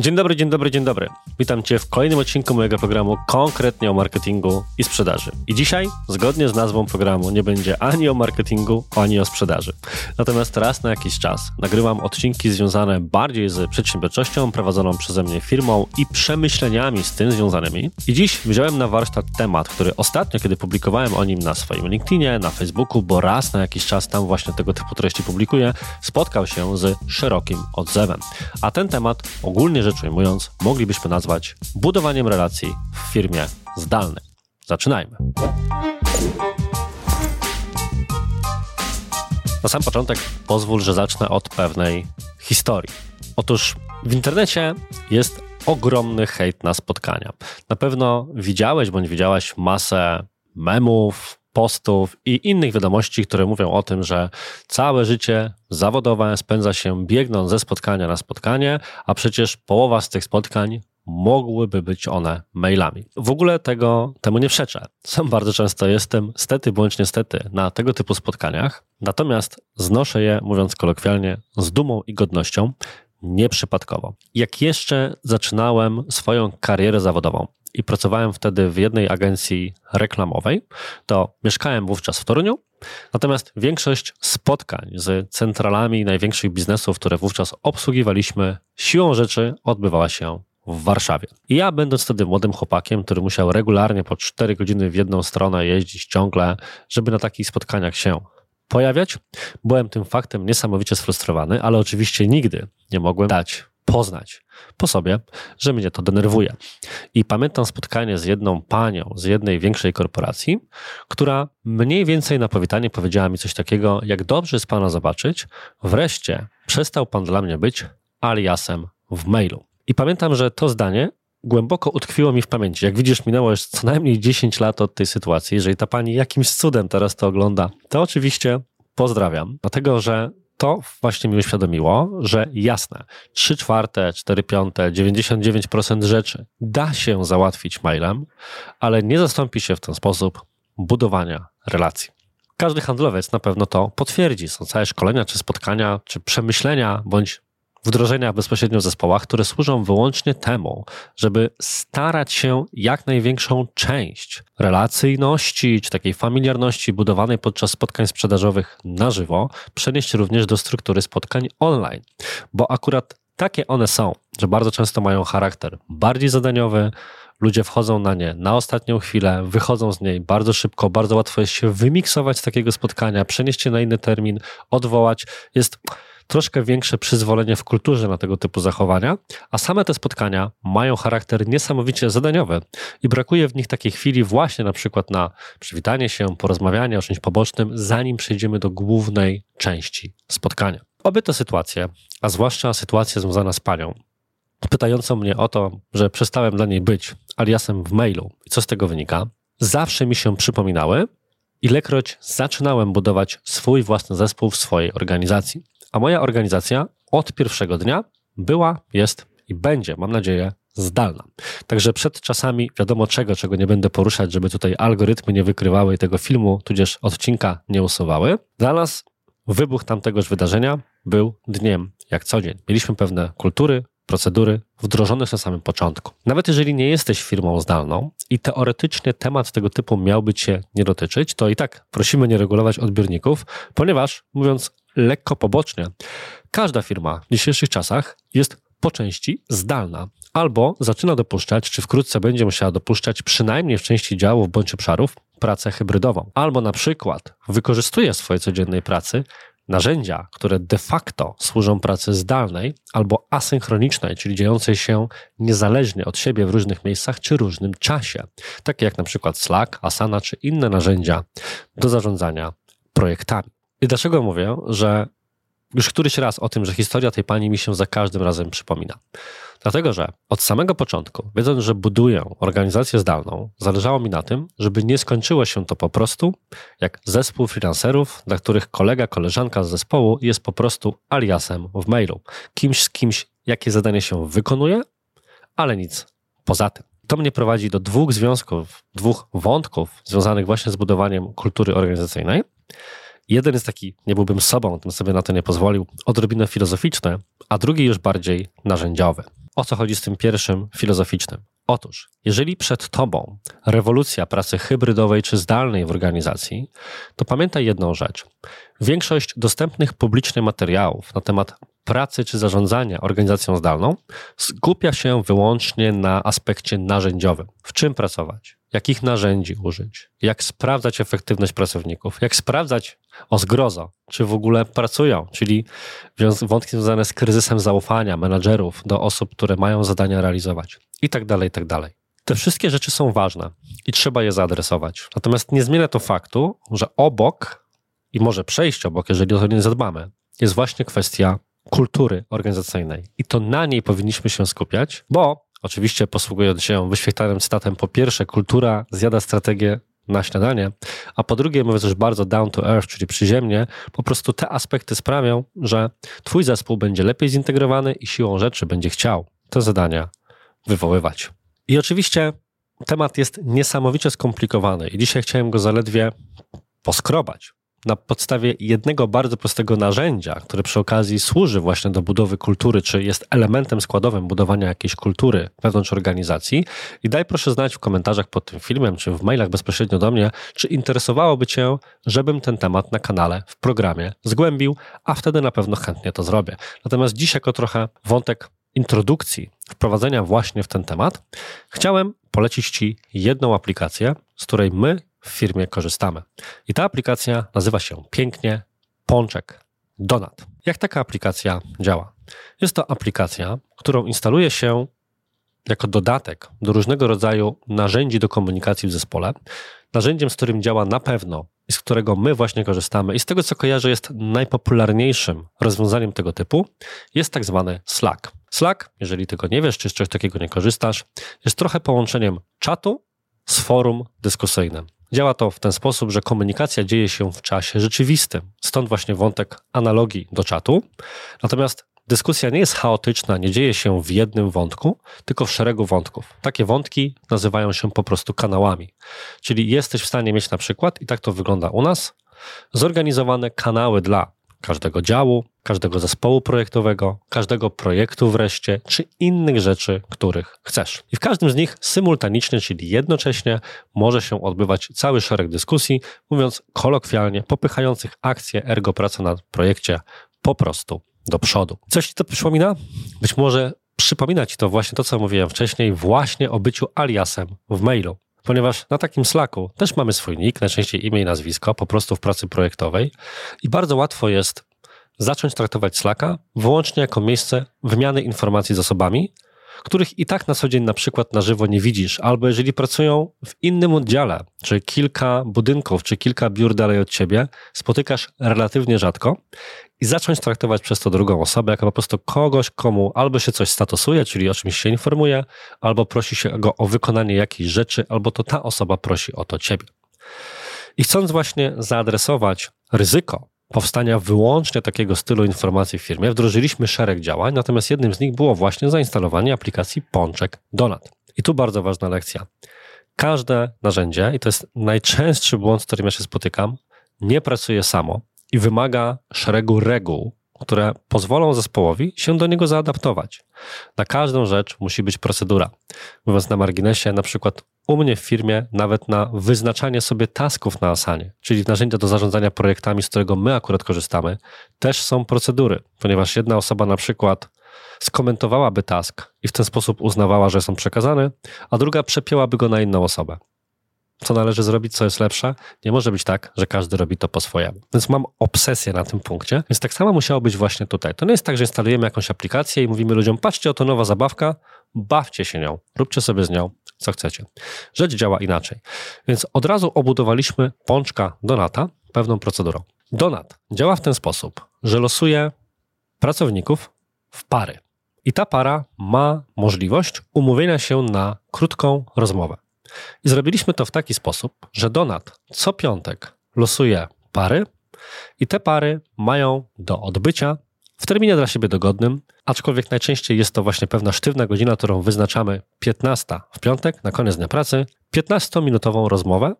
Dzień dobry, dzień dobry, dzień dobry. Witam Cię w kolejnym odcinku mojego programu konkretnie o marketingu i sprzedaży. I dzisiaj, zgodnie z nazwą programu, nie będzie ani o marketingu, ani o sprzedaży. Natomiast raz na jakiś czas nagrywam odcinki związane bardziej z przedsiębiorczością prowadzoną przeze mnie firmą i przemyśleniami z tym związanymi. I dziś wziąłem na warsztat temat, który ostatnio, kiedy publikowałem o nim na swoim LinkedInie, na Facebooku, bo raz na jakiś czas tam właśnie tego typu treści publikuję, spotkał się z szerokim odzewem. A ten temat ogólnie rzecz ujmując, moglibyśmy nazwać budowaniem relacji w firmie zdalnej. Zaczynajmy. Na sam początek pozwól, że zacznę od pewnej historii. Otóż w internecie jest ogromny hejt na spotkania. Na pewno widziałeś bądź widziałaś masę memów, postów i innych wiadomości, które mówią o tym, że całe życie zawodowe spędza się biegnąc ze spotkania na spotkanie, a przecież połowa z tych spotkań mogłyby być one mailami. W ogóle tego temu nie przeczę. Sam bardzo często jestem, stety bądź niestety, na tego typu spotkaniach, natomiast znoszę je, mówiąc kolokwialnie, z dumą i godnością, nieprzypadkowo. Jak jeszcze zaczynałem swoją karierę zawodową, i pracowałem wtedy w jednej agencji reklamowej, to mieszkałem wówczas w Toruniu, natomiast większość spotkań z centralami największych biznesów, które wówczas obsługiwaliśmy, siłą rzeczy odbywała się w Warszawie. I ja, będąc wtedy młodym chłopakiem, który musiał regularnie po 4 godziny w jedną stronę jeździć ciągle, żeby na takich spotkaniach się pojawiać, byłem tym faktem niesamowicie sfrustrowany, ale oczywiście nigdy nie mogłem dać poznać po sobie, że mnie to denerwuje. I pamiętam spotkanie z jedną panią z jednej większej korporacji, która mniej więcej na powitanie powiedziała mi coś takiego, jak dobrze jest pana zobaczyć, wreszcie przestał pan dla mnie być aliasem w mailu. I pamiętam, że to zdanie głęboko utkwiło mi w pamięci. Jak widzisz, minęło już co najmniej 10 lat od tej sytuacji. Jeżeli ta pani jakimś cudem teraz to ogląda, to oczywiście pozdrawiam, dlatego że to właśnie mi uświadomiło, że jasne, 3 czwarte, 4 piąte, 99% rzeczy da się załatwić mailem, ale nie zastąpi się w ten sposób budowania relacji. Każdy handlowiec na pewno to potwierdzi. Są całe szkolenia, czy spotkania, czy przemyślenia, bądź wdrożenia bezpośrednio w zespołach, które służą wyłącznie temu, żeby starać się jak największą część relacyjności czy takiej familiarności budowanej podczas spotkań sprzedażowych na żywo przenieść również do struktury spotkań online. Bo akurat takie one są, że bardzo często mają charakter bardziej zadaniowy, ludzie wchodzą na nie na ostatnią chwilę, wychodzą z niej bardzo szybko, bardzo łatwo jest się wymiksować z takiego spotkania, przenieść się na inny termin, odwołać. Jest troszkę większe przyzwolenie w kulturze na tego typu zachowania, a same te spotkania mają charakter niesamowicie zadaniowy i brakuje w nich takiej chwili właśnie na przykład na przywitanie się, porozmawianie o czymś pobocznym, zanim przejdziemy do głównej części spotkania. Oby te sytuacje, a zwłaszcza sytuacja związana z panią, pytającą mnie o to, że przestałem dla niej być aliasem w mailu i co z tego wynika, zawsze mi się przypominały, ilekroć zaczynałem budować swój własny zespół w swojej organizacji. A moja organizacja od pierwszego dnia była, jest i będzie, mam nadzieję, zdalna. Także przed czasami wiadomo czego, czego nie będę poruszać, żeby tutaj algorytmy nie wykrywały tego filmu, tudzież odcinka nie usuwały. Dla nas wybuch tamtegoż wydarzenia był dniem jak co dzień. Mieliśmy pewne kultury, procedury wdrożone na samym początku. Nawet jeżeli nie jesteś firmą zdalną i teoretycznie temat tego typu miałby Cię nie dotyczyć, to i tak prosimy nie regulować odbiorników, ponieważ, mówiąc lekko pobocznie, każda firma w dzisiejszych czasach jest po części zdalna. Albo zaczyna dopuszczać, czy wkrótce będzie musiała dopuszczać przynajmniej w części działów bądź obszarów pracę hybrydową, albo na przykład wykorzystuje w swojej codziennej pracy narzędzia, które de facto służą pracy zdalnej albo asynchronicznej, czyli dziejącej się niezależnie od siebie w różnych miejscach czy różnym czasie, takie jak na przykład Slack, Asana czy inne narzędzia do zarządzania projektami. I dlaczego mówię, że już któryś raz o tym, że historia tej pani mi się za każdym razem przypomina? Dlatego, że od samego początku, wiedząc, że buduję organizację zdalną, zależało mi na tym, żeby nie skończyło się to po prostu jak zespół freelancerów, dla których kolega, koleżanka z zespołu jest po prostu aliasem w mailu. Kimś z kimś, jakie zadanie się wykonuje, ale nic poza tym. To mnie prowadzi do dwóch związków, dwóch wątków związanych właśnie z budowaniem kultury organizacyjnej. Jeden jest taki, nie byłbym sobą, tym sobie na to nie pozwolił, odrobinę filozoficzny, a drugi już bardziej narzędziowy. O co chodzi z tym pierwszym filozoficznym? Otóż, jeżeli przed tobą rewolucja pracy hybrydowej czy zdalnej w organizacji, to pamiętaj jedną rzecz. Większość dostępnych publicznie materiałów na temat pracy czy zarządzania organizacją zdalną skupia się wyłącznie na aspekcie narzędziowym. W czym pracować? Jakich narzędzi użyć? Jak sprawdzać efektywność pracowników? Jak sprawdzać o zgrozo, czy w ogóle pracują? Czyli wątki związane z kryzysem zaufania menadżerów do osób, które mają zadania realizować i tak dalej, i tak dalej. Te wszystkie rzeczy są ważne i trzeba je zaadresować. Natomiast nie zmienia to faktu, że obok i może przejść obok, jeżeli o to nie zadbamy, jest właśnie kwestia kultury organizacyjnej. I to na niej powinniśmy się skupiać, bo oczywiście posługując się wyświetlanym cytatem, po pierwsze, kultura zjada strategię na śniadanie, a po drugie, mówiąc już bardzo down to earth, czyli przyziemnie, po prostu te aspekty sprawią, że twój zespół będzie lepiej zintegrowany i siłą rzeczy będzie chciał te zadania wywoływać. I oczywiście temat jest niesamowicie skomplikowany i dzisiaj chciałem go zaledwie poskrobać, na podstawie jednego bardzo prostego narzędzia, które przy okazji służy właśnie do budowy kultury, czy jest elementem składowym budowania jakiejś kultury wewnątrz organizacji. I daj proszę znać w komentarzach pod tym filmem, czy w mailach bezpośrednio do mnie, czy interesowałoby Cię, żebym ten temat na kanale, w programie zgłębił, a wtedy na pewno chętnie to zrobię. Natomiast dziś jako trochę wątek introdukcji, wprowadzenia właśnie w ten temat, chciałem polecić Ci jedną aplikację, z której my w firmie korzystamy. I ta aplikacja nazywa się pięknie Pączek Donat. Jak taka aplikacja działa? Jest to aplikacja, którą instaluje się jako dodatek do różnego rodzaju narzędzi do komunikacji w zespole. Narzędziem, z którym działa na pewno i z którego my właśnie korzystamy i z tego co kojarzę jest najpopularniejszym rozwiązaniem tego typu, jest tak zwany Slack. Slack, jeżeli tego nie wiesz, czy z czegoś takiego nie korzystasz, jest trochę połączeniem czatu z forum dyskusyjnym. Działa to w ten sposób, że komunikacja dzieje się w czasie rzeczywistym. Stąd właśnie wątek analogii do czatu. Natomiast dyskusja nie jest chaotyczna, nie dzieje się w jednym wątku, tylko w szeregu wątków. Takie wątki nazywają się po prostu kanałami. Czyli jesteś w stanie mieć na przykład, i tak to wygląda u nas, zorganizowane kanały dla każdego działu, każdego zespołu projektowego, każdego projektu wreszcie, czy innych rzeczy, których chcesz. I w każdym z nich symultanicznie, czyli jednocześnie, może się odbywać cały szereg dyskusji, mówiąc kolokwialnie, popychających akcję ergo pracy na projekcie po prostu do przodu. Coś ci to przypomina? Być może przypomina ci to właśnie to, co mówiłem wcześniej, właśnie o byciu aliasem w mailu ponieważ na takim Slacku też mamy swój nick, najczęściej imię i nazwisko, po prostu w pracy projektowej i bardzo łatwo jest zacząć traktować Slacka wyłącznie jako miejsce wymiany informacji z osobami, których i tak na co dzień na przykład na żywo nie widzisz, albo jeżeli pracują w innym oddziale, czy kilka budynków, czy kilka biur dalej od ciebie, spotykasz relatywnie rzadko i zacząć traktować przez to drugą osobę jako po prostu kogoś, komu albo się coś statusuje, czyli o czymś się informuje, albo prosi się go o wykonanie jakiejś rzeczy, albo to ta osoba prosi o to ciebie. I chcąc właśnie zaadresować ryzyko powstania wyłącznie takiego stylu informacji w firmie, wdrożyliśmy szereg działań, natomiast jednym z nich było właśnie zainstalowanie aplikacji Pączek Donat. I tu bardzo ważna lekcja. Każde narzędzie, i to jest najczęstszy błąd, z którym ja się spotykam, nie pracuje samo i wymaga szeregu reguł, które pozwolą zespołowi się do niego zaadaptować. Na każdą rzecz musi być procedura. Mówiąc na marginesie, na przykład u mnie w firmie nawet na wyznaczanie sobie tasków na Asanie, czyli narzędzia do zarządzania projektami, z którego my akurat korzystamy, też są procedury, ponieważ jedna osoba na przykład skomentowałaby task i w ten sposób uznawała, że są przekazane, a druga przepięłaby go na inną osobę co należy zrobić, co jest lepsze. Nie może być tak, że każdy robi to po swojemu. Więc mam obsesję na tym punkcie, więc tak samo musiało być właśnie tutaj. To nie jest tak, że instalujemy jakąś aplikację i mówimy ludziom, patrzcie, oto nowa zabawka, bawcie się nią, róbcie sobie z nią, co chcecie. Rzecz działa inaczej. Więc od razu obudowaliśmy pączka Donata pewną procedurą. Donat działa w ten sposób, że losuje pracowników w pary. I ta para ma możliwość umówienia się na krótką rozmowę. I zrobiliśmy to w taki sposób, że Donat co piątek losuje pary i te pary mają do odbycia w terminie dla siebie dogodnym, aczkolwiek najczęściej jest to właśnie pewna sztywna godzina, którą wyznaczamy 15 w piątek, na koniec dnia pracy, 15-minutową rozmowę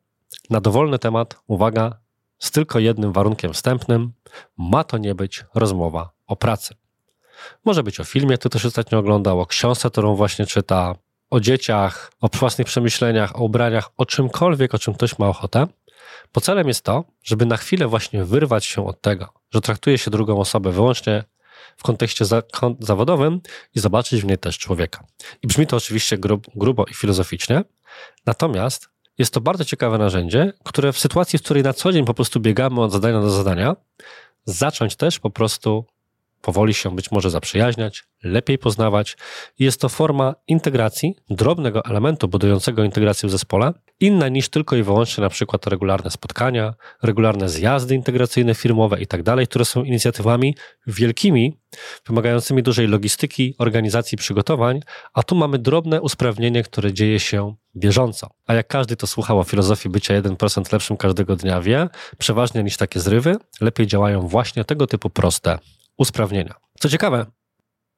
na dowolny temat, uwaga, z tylko jednym warunkiem wstępnym: ma to nie być rozmowa o pracy. Może być o filmie, który też ostatnio oglądał, o książce, którą właśnie czyta, o dzieciach, o własnych przemyśleniach, o ubraniach, o czymkolwiek, o czym ktoś ma ochotę. Bo celem jest to, żeby na chwilę właśnie wyrwać się od tego, że traktuje się drugą osobę wyłącznie w kontekście za, zawodowym i zobaczyć w niej też człowieka. I brzmi to oczywiście grub, grubo i filozoficznie, natomiast jest to bardzo ciekawe narzędzie, które w sytuacji, w której na co dzień po prostu biegamy od zadania do zadania, zacząć też po prostu powoli się być może zaprzyjaźniać, lepiej poznawać. Jest to forma integracji, drobnego elementu budującego integrację w zespole, inna niż tylko i wyłącznie na przykład regularne spotkania, regularne zjazdy integracyjne firmowe i tak które są inicjatywami wielkimi, wymagającymi dużej logistyki, organizacji przygotowań, a tu mamy drobne usprawnienie, które dzieje się bieżąco. A jak każdy to słuchał o filozofii bycia 1% lepszym każdego dnia wie, przeważnie niż takie zrywy, lepiej działają właśnie tego typu proste usprawnienia. Co ciekawe,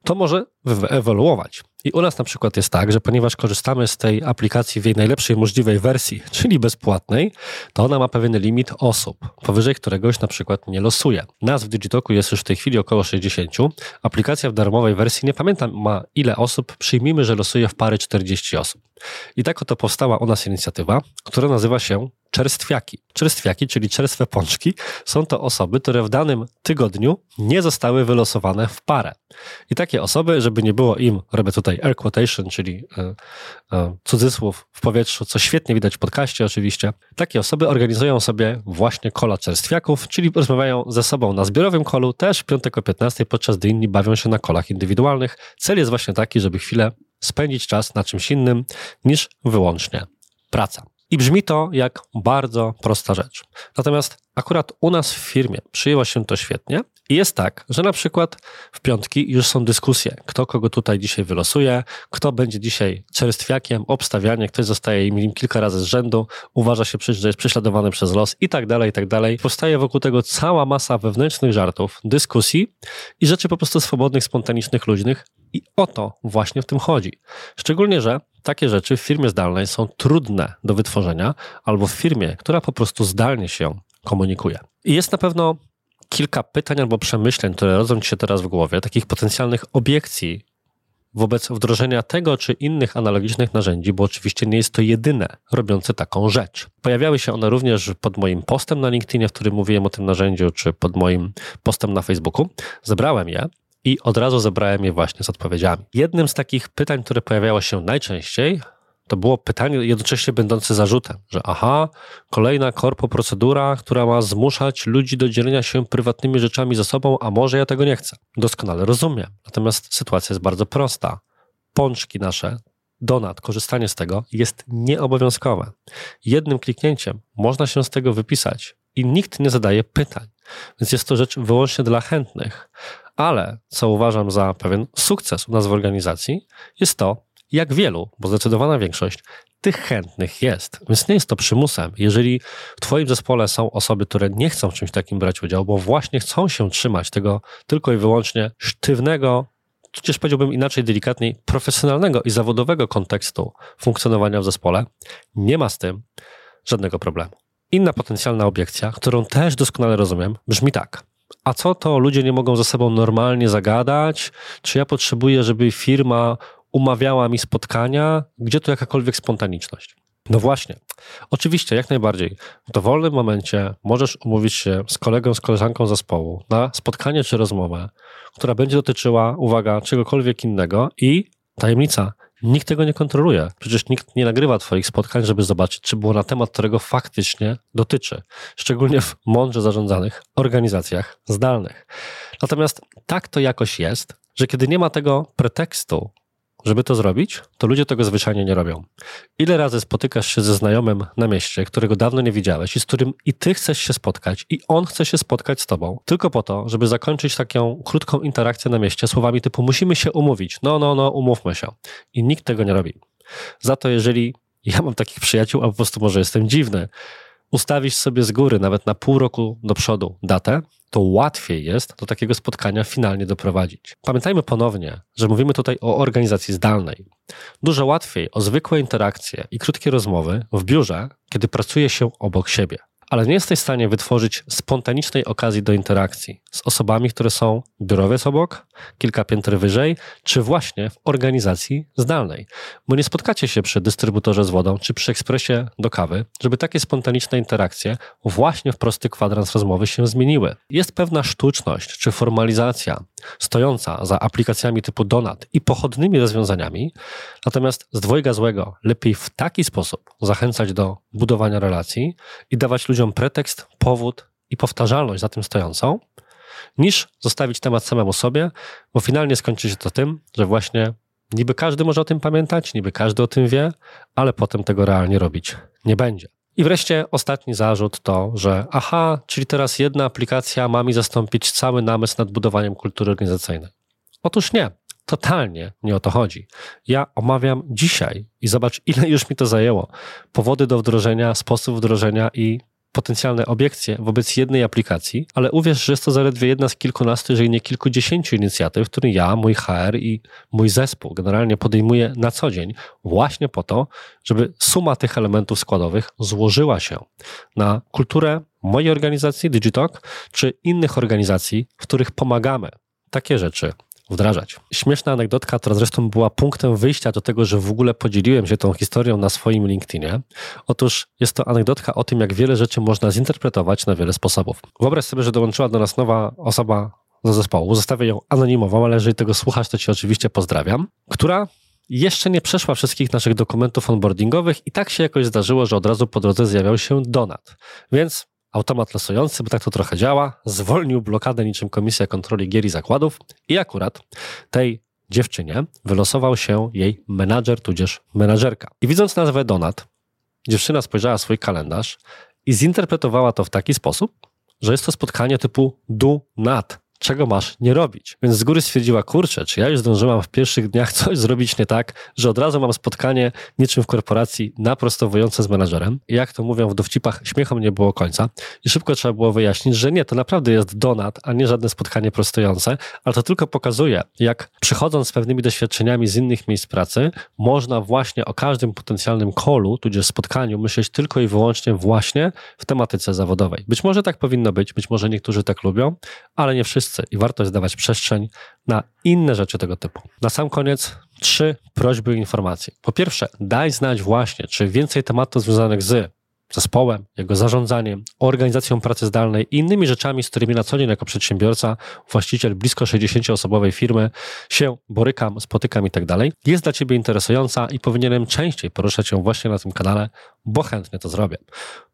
to może wyewoluować. I u nas na przykład jest tak, że ponieważ korzystamy z tej aplikacji w jej najlepszej możliwej wersji, czyli bezpłatnej, to ona ma pewien limit osób, powyżej któregoś na przykład nie losuje. Nas w Digitoku jest już w tej chwili około 60. Aplikacja w darmowej wersji, nie pamiętam ma ile osób, przyjmijmy, że losuje w pary 40 osób. I tak oto powstała u nas inicjatywa, która nazywa się czerstwiaki. Czerstwiaki, czyli czerstwe pączki, są to osoby, które w danym tygodniu nie zostały wylosowane w parę. I takie osoby, żeby nie było im, robię tutaj air quotation, czyli e, e, cudzysłów w powietrzu, co świetnie widać w podcaście oczywiście, takie osoby organizują sobie właśnie kola czerstwiaków, czyli rozmawiają ze sobą na zbiorowym kolu, też piątek o 15, podczas gdy inni bawią się na kolach indywidualnych. Cel jest właśnie taki, żeby chwilę spędzić czas na czymś innym niż wyłącznie praca. I brzmi to jak bardzo prosta rzecz. Natomiast akurat u nas w firmie przyjęło się to świetnie i jest tak, że na przykład w piątki już są dyskusje, kto kogo tutaj dzisiaj wylosuje, kto będzie dzisiaj czerstwiakiem, obstawianie, ktoś zostaje im kilka razy z rzędu, uważa się, że jest prześladowany przez los i tak dalej, i tak dalej. Powstaje wokół tego cała masa wewnętrznych żartów, dyskusji i rzeczy po prostu swobodnych, spontanicznych, luźnych i o to właśnie w tym chodzi. Szczególnie, że takie rzeczy w firmie zdalnej są trudne do wytworzenia albo w firmie, która po prostu zdalnie się komunikuje. I jest na pewno kilka pytań albo przemyśleń, które rodzą ci się teraz w głowie, takich potencjalnych obiekcji wobec wdrożenia tego czy innych analogicznych narzędzi, bo oczywiście nie jest to jedyne robiące taką rzecz. Pojawiały się one również pod moim postem na LinkedInie, w którym mówiłem o tym narzędziu, czy pod moim postem na Facebooku. Zebrałem je i od razu zebrałem je właśnie z odpowiedziami. Jednym z takich pytań, które pojawiało się najczęściej, to było pytanie jednocześnie będące zarzutem, że aha, kolejna korpo procedura, która ma zmuszać ludzi do dzielenia się prywatnymi rzeczami ze sobą, a może ja tego nie chcę. Doskonale rozumiem. Natomiast sytuacja jest bardzo prosta. Pączki nasze, donat, korzystanie z tego jest nieobowiązkowe. Jednym kliknięciem można się z tego wypisać i nikt nie zadaje pytań. Więc jest to rzecz wyłącznie dla chętnych. Ale co uważam za pewien sukces u nas w organizacji, jest to, jak wielu, bo zdecydowana większość tych chętnych jest. Więc nie jest to przymusem. Jeżeli w Twoim zespole są osoby, które nie chcą w czymś takim brać udziału, bo właśnie chcą się trzymać tego tylko i wyłącznie sztywnego, tudzież powiedziałbym inaczej, delikatniej, profesjonalnego i zawodowego kontekstu funkcjonowania w zespole, nie ma z tym żadnego problemu. Inna potencjalna obiekcja, którą też doskonale rozumiem, brzmi tak. A co to ludzie nie mogą ze sobą normalnie zagadać? Czy ja potrzebuję, żeby firma umawiała mi spotkania, gdzie tu jakakolwiek spontaniczność. No właśnie. Oczywiście, jak najbardziej. W dowolnym momencie możesz umówić się z kolegą, z koleżanką zespołu na spotkanie czy rozmowę, która będzie dotyczyła, uwaga, czegokolwiek innego i tajemnica. Nikt tego nie kontroluje. Przecież nikt nie nagrywa Twoich spotkań, żeby zobaczyć, czy było na temat, którego faktycznie dotyczy. Szczególnie w mądrze zarządzanych organizacjach zdalnych. Natomiast tak to jakoś jest, że kiedy nie ma tego pretekstu, żeby to zrobić, to ludzie tego zwyczajnie nie robią. Ile razy spotykasz się ze znajomym na mieście, którego dawno nie widziałeś i z którym i ty chcesz się spotkać, i on chce się spotkać z tobą, tylko po to, żeby zakończyć taką krótką interakcję na mieście słowami typu musimy się umówić, no, no, no, umówmy się. I nikt tego nie robi. Za to, jeżeli ja mam takich przyjaciół, a po prostu może jestem dziwny, ustawić sobie z góry, nawet na pół roku do przodu datę, to łatwiej jest do takiego spotkania finalnie doprowadzić. Pamiętajmy ponownie, że mówimy tutaj o organizacji zdalnej. Dużo łatwiej o zwykłe interakcje i krótkie rozmowy w biurze, kiedy pracuje się obok siebie. Ale nie jesteś w stanie wytworzyć spontanicznej okazji do interakcji z osobami, które są biurowiec obok, kilka piętr wyżej, czy właśnie w organizacji zdalnej. Bo nie spotkacie się przy dystrybutorze z wodą, czy przy ekspresie do kawy, żeby takie spontaniczne interakcje właśnie w prosty kwadrans rozmowy się zmieniły. Jest pewna sztuczność, czy formalizacja stojąca za aplikacjami typu Donat i pochodnymi rozwiązaniami, natomiast z dwojga złego lepiej w taki sposób zachęcać do budowania relacji i dawać ludziom pretekst, powód i powtarzalność za tym stojącą, niż zostawić temat samemu sobie, bo finalnie skończy się to tym, że właśnie niby każdy może o tym pamiętać, niby każdy o tym wie, ale potem tego realnie robić nie będzie. I wreszcie ostatni zarzut to, że aha, czyli teraz jedna aplikacja ma mi zastąpić cały namysł nad budowaniem kultury organizacyjnej. Otóż nie, totalnie nie o to chodzi. Ja omawiam dzisiaj i zobacz, ile już mi to zajęło. Powody do wdrożenia, sposób wdrożenia i potencjalne obiekcje wobec jednej aplikacji, ale uwierz, że jest to zaledwie jedna z kilkunastu, jeżeli nie kilkudziesięciu inicjatyw, które ja, mój HR i mój zespół generalnie podejmuje na co dzień, właśnie po to, żeby suma tych elementów składowych złożyła się na kulturę mojej organizacji Digitalk, czy innych organizacji, w których pomagamy. Takie rzeczy wdrażać. Śmieszna anegdotka, która zresztą była punktem wyjścia do tego, że w ogóle podzieliłem się tą historią na swoim LinkedInie. Otóż jest to anegdotka o tym, jak wiele rzeczy można zinterpretować na wiele sposobów. Wyobraź sobie, że dołączyła do nas nowa osoba do zespołu. Zostawię ją anonimową, ale jeżeli tego słuchasz, to cię oczywiście pozdrawiam, która jeszcze nie przeszła wszystkich naszych dokumentów onboardingowych i tak się jakoś zdarzyło, że od razu po drodze zjawiał się donat. Więc automat losujący, bo tak to trochę działa, zwolnił blokadę niczym Komisja Kontroli Gier i Zakładów i akurat tej dziewczynie wylosował się jej menadżer tudzież menadżerka. I widząc nazwę Donat, dziewczyna spojrzała swój kalendarz i zinterpretowała to w taki sposób, że jest to spotkanie typu do not, czego masz nie robić. Więc z góry stwierdziła, kurczę, czy ja już zdążyłam w pierwszych dniach coś zrobić nie tak, że od razu mam spotkanie niczym w korporacji naprostowujące z menadżerem. I jak to mówią w dowcipach, śmiechom nie było końca. I szybko trzeba było wyjaśnić, że nie, to naprawdę jest donat, a nie żadne spotkanie prostujące, ale to tylko pokazuje, jak przychodząc z pewnymi doświadczeniami z innych miejsc pracy, można właśnie o każdym potencjalnym kolu, tudzież spotkaniu myśleć tylko i wyłącznie właśnie w tematyce zawodowej. Być może tak powinno być, być może niektórzy tak lubią, ale nie wszyscy i warto jest dawać przestrzeń na inne rzeczy tego typu. Na sam koniec trzy prośby o informacje. Po pierwsze, daj znać właśnie, czy więcej tematów związanych z zespołem, jego zarządzaniem, organizacją pracy zdalnej i innymi rzeczami, z którymi na co dzień jako przedsiębiorca, właściciel blisko 60-osobowej firmy się borykam, spotykam i tak dalej, jest dla Ciebie interesująca i powinienem częściej poruszać ją właśnie na tym kanale, bo chętnie to zrobię.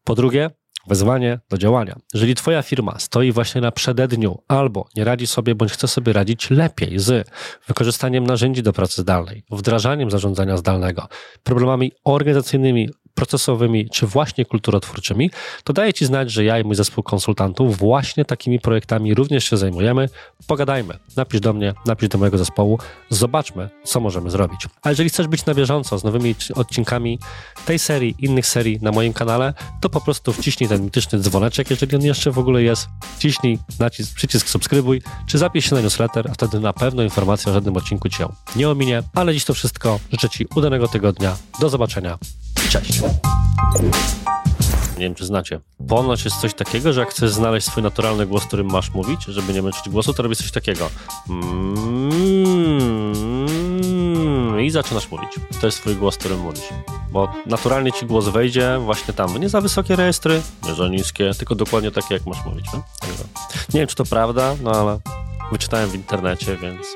Po drugie, wezwanie do działania. Jeżeli Twoja firma stoi właśnie na przededniu albo nie radzi sobie, bądź chce sobie radzić lepiej z wykorzystaniem narzędzi do pracy zdalnej, wdrażaniem zarządzania zdalnego, problemami organizacyjnymi, procesowymi czy właśnie kulturotwórczymi, to daję Ci znać, że ja i mój zespół konsultantów właśnie takimi projektami również się zajmujemy. Pogadajmy, napisz do mnie, napisz do mojego zespołu, zobaczmy, co możemy zrobić. A jeżeli chcesz być na bieżąco z nowymi odcinkami tej serii, innych serii na moim kanale, to po prostu wciśnij ten mityczny dzwoneczek, jeżeli on jeszcze w ogóle jest. Wciśnij nacisk, przycisk subskrybuj, czy zapisz się na newsletter, a wtedy na pewno informacja o żadnym odcinku Cię nie ominie. Ale dziś to wszystko. Życzę Ci udanego tygodnia. Do zobaczenia. Cześć. Nie wiem, czy znacie. Ponoć jest coś takiego, że jak chcesz znaleźć swój naturalny głos, którym masz mówić, żeby nie męczyć głosu, to robisz coś takiego. Mm, I zaczynasz mówić. To jest twój głos, którym mówisz. Bo naturalnie ci głos wejdzie właśnie tam. Nie za wysokie rejestry, nie za niskie, tylko dokładnie takie, jak masz mówić. No? Nie wiem, czy to prawda, no ale wyczytałem w internecie, więc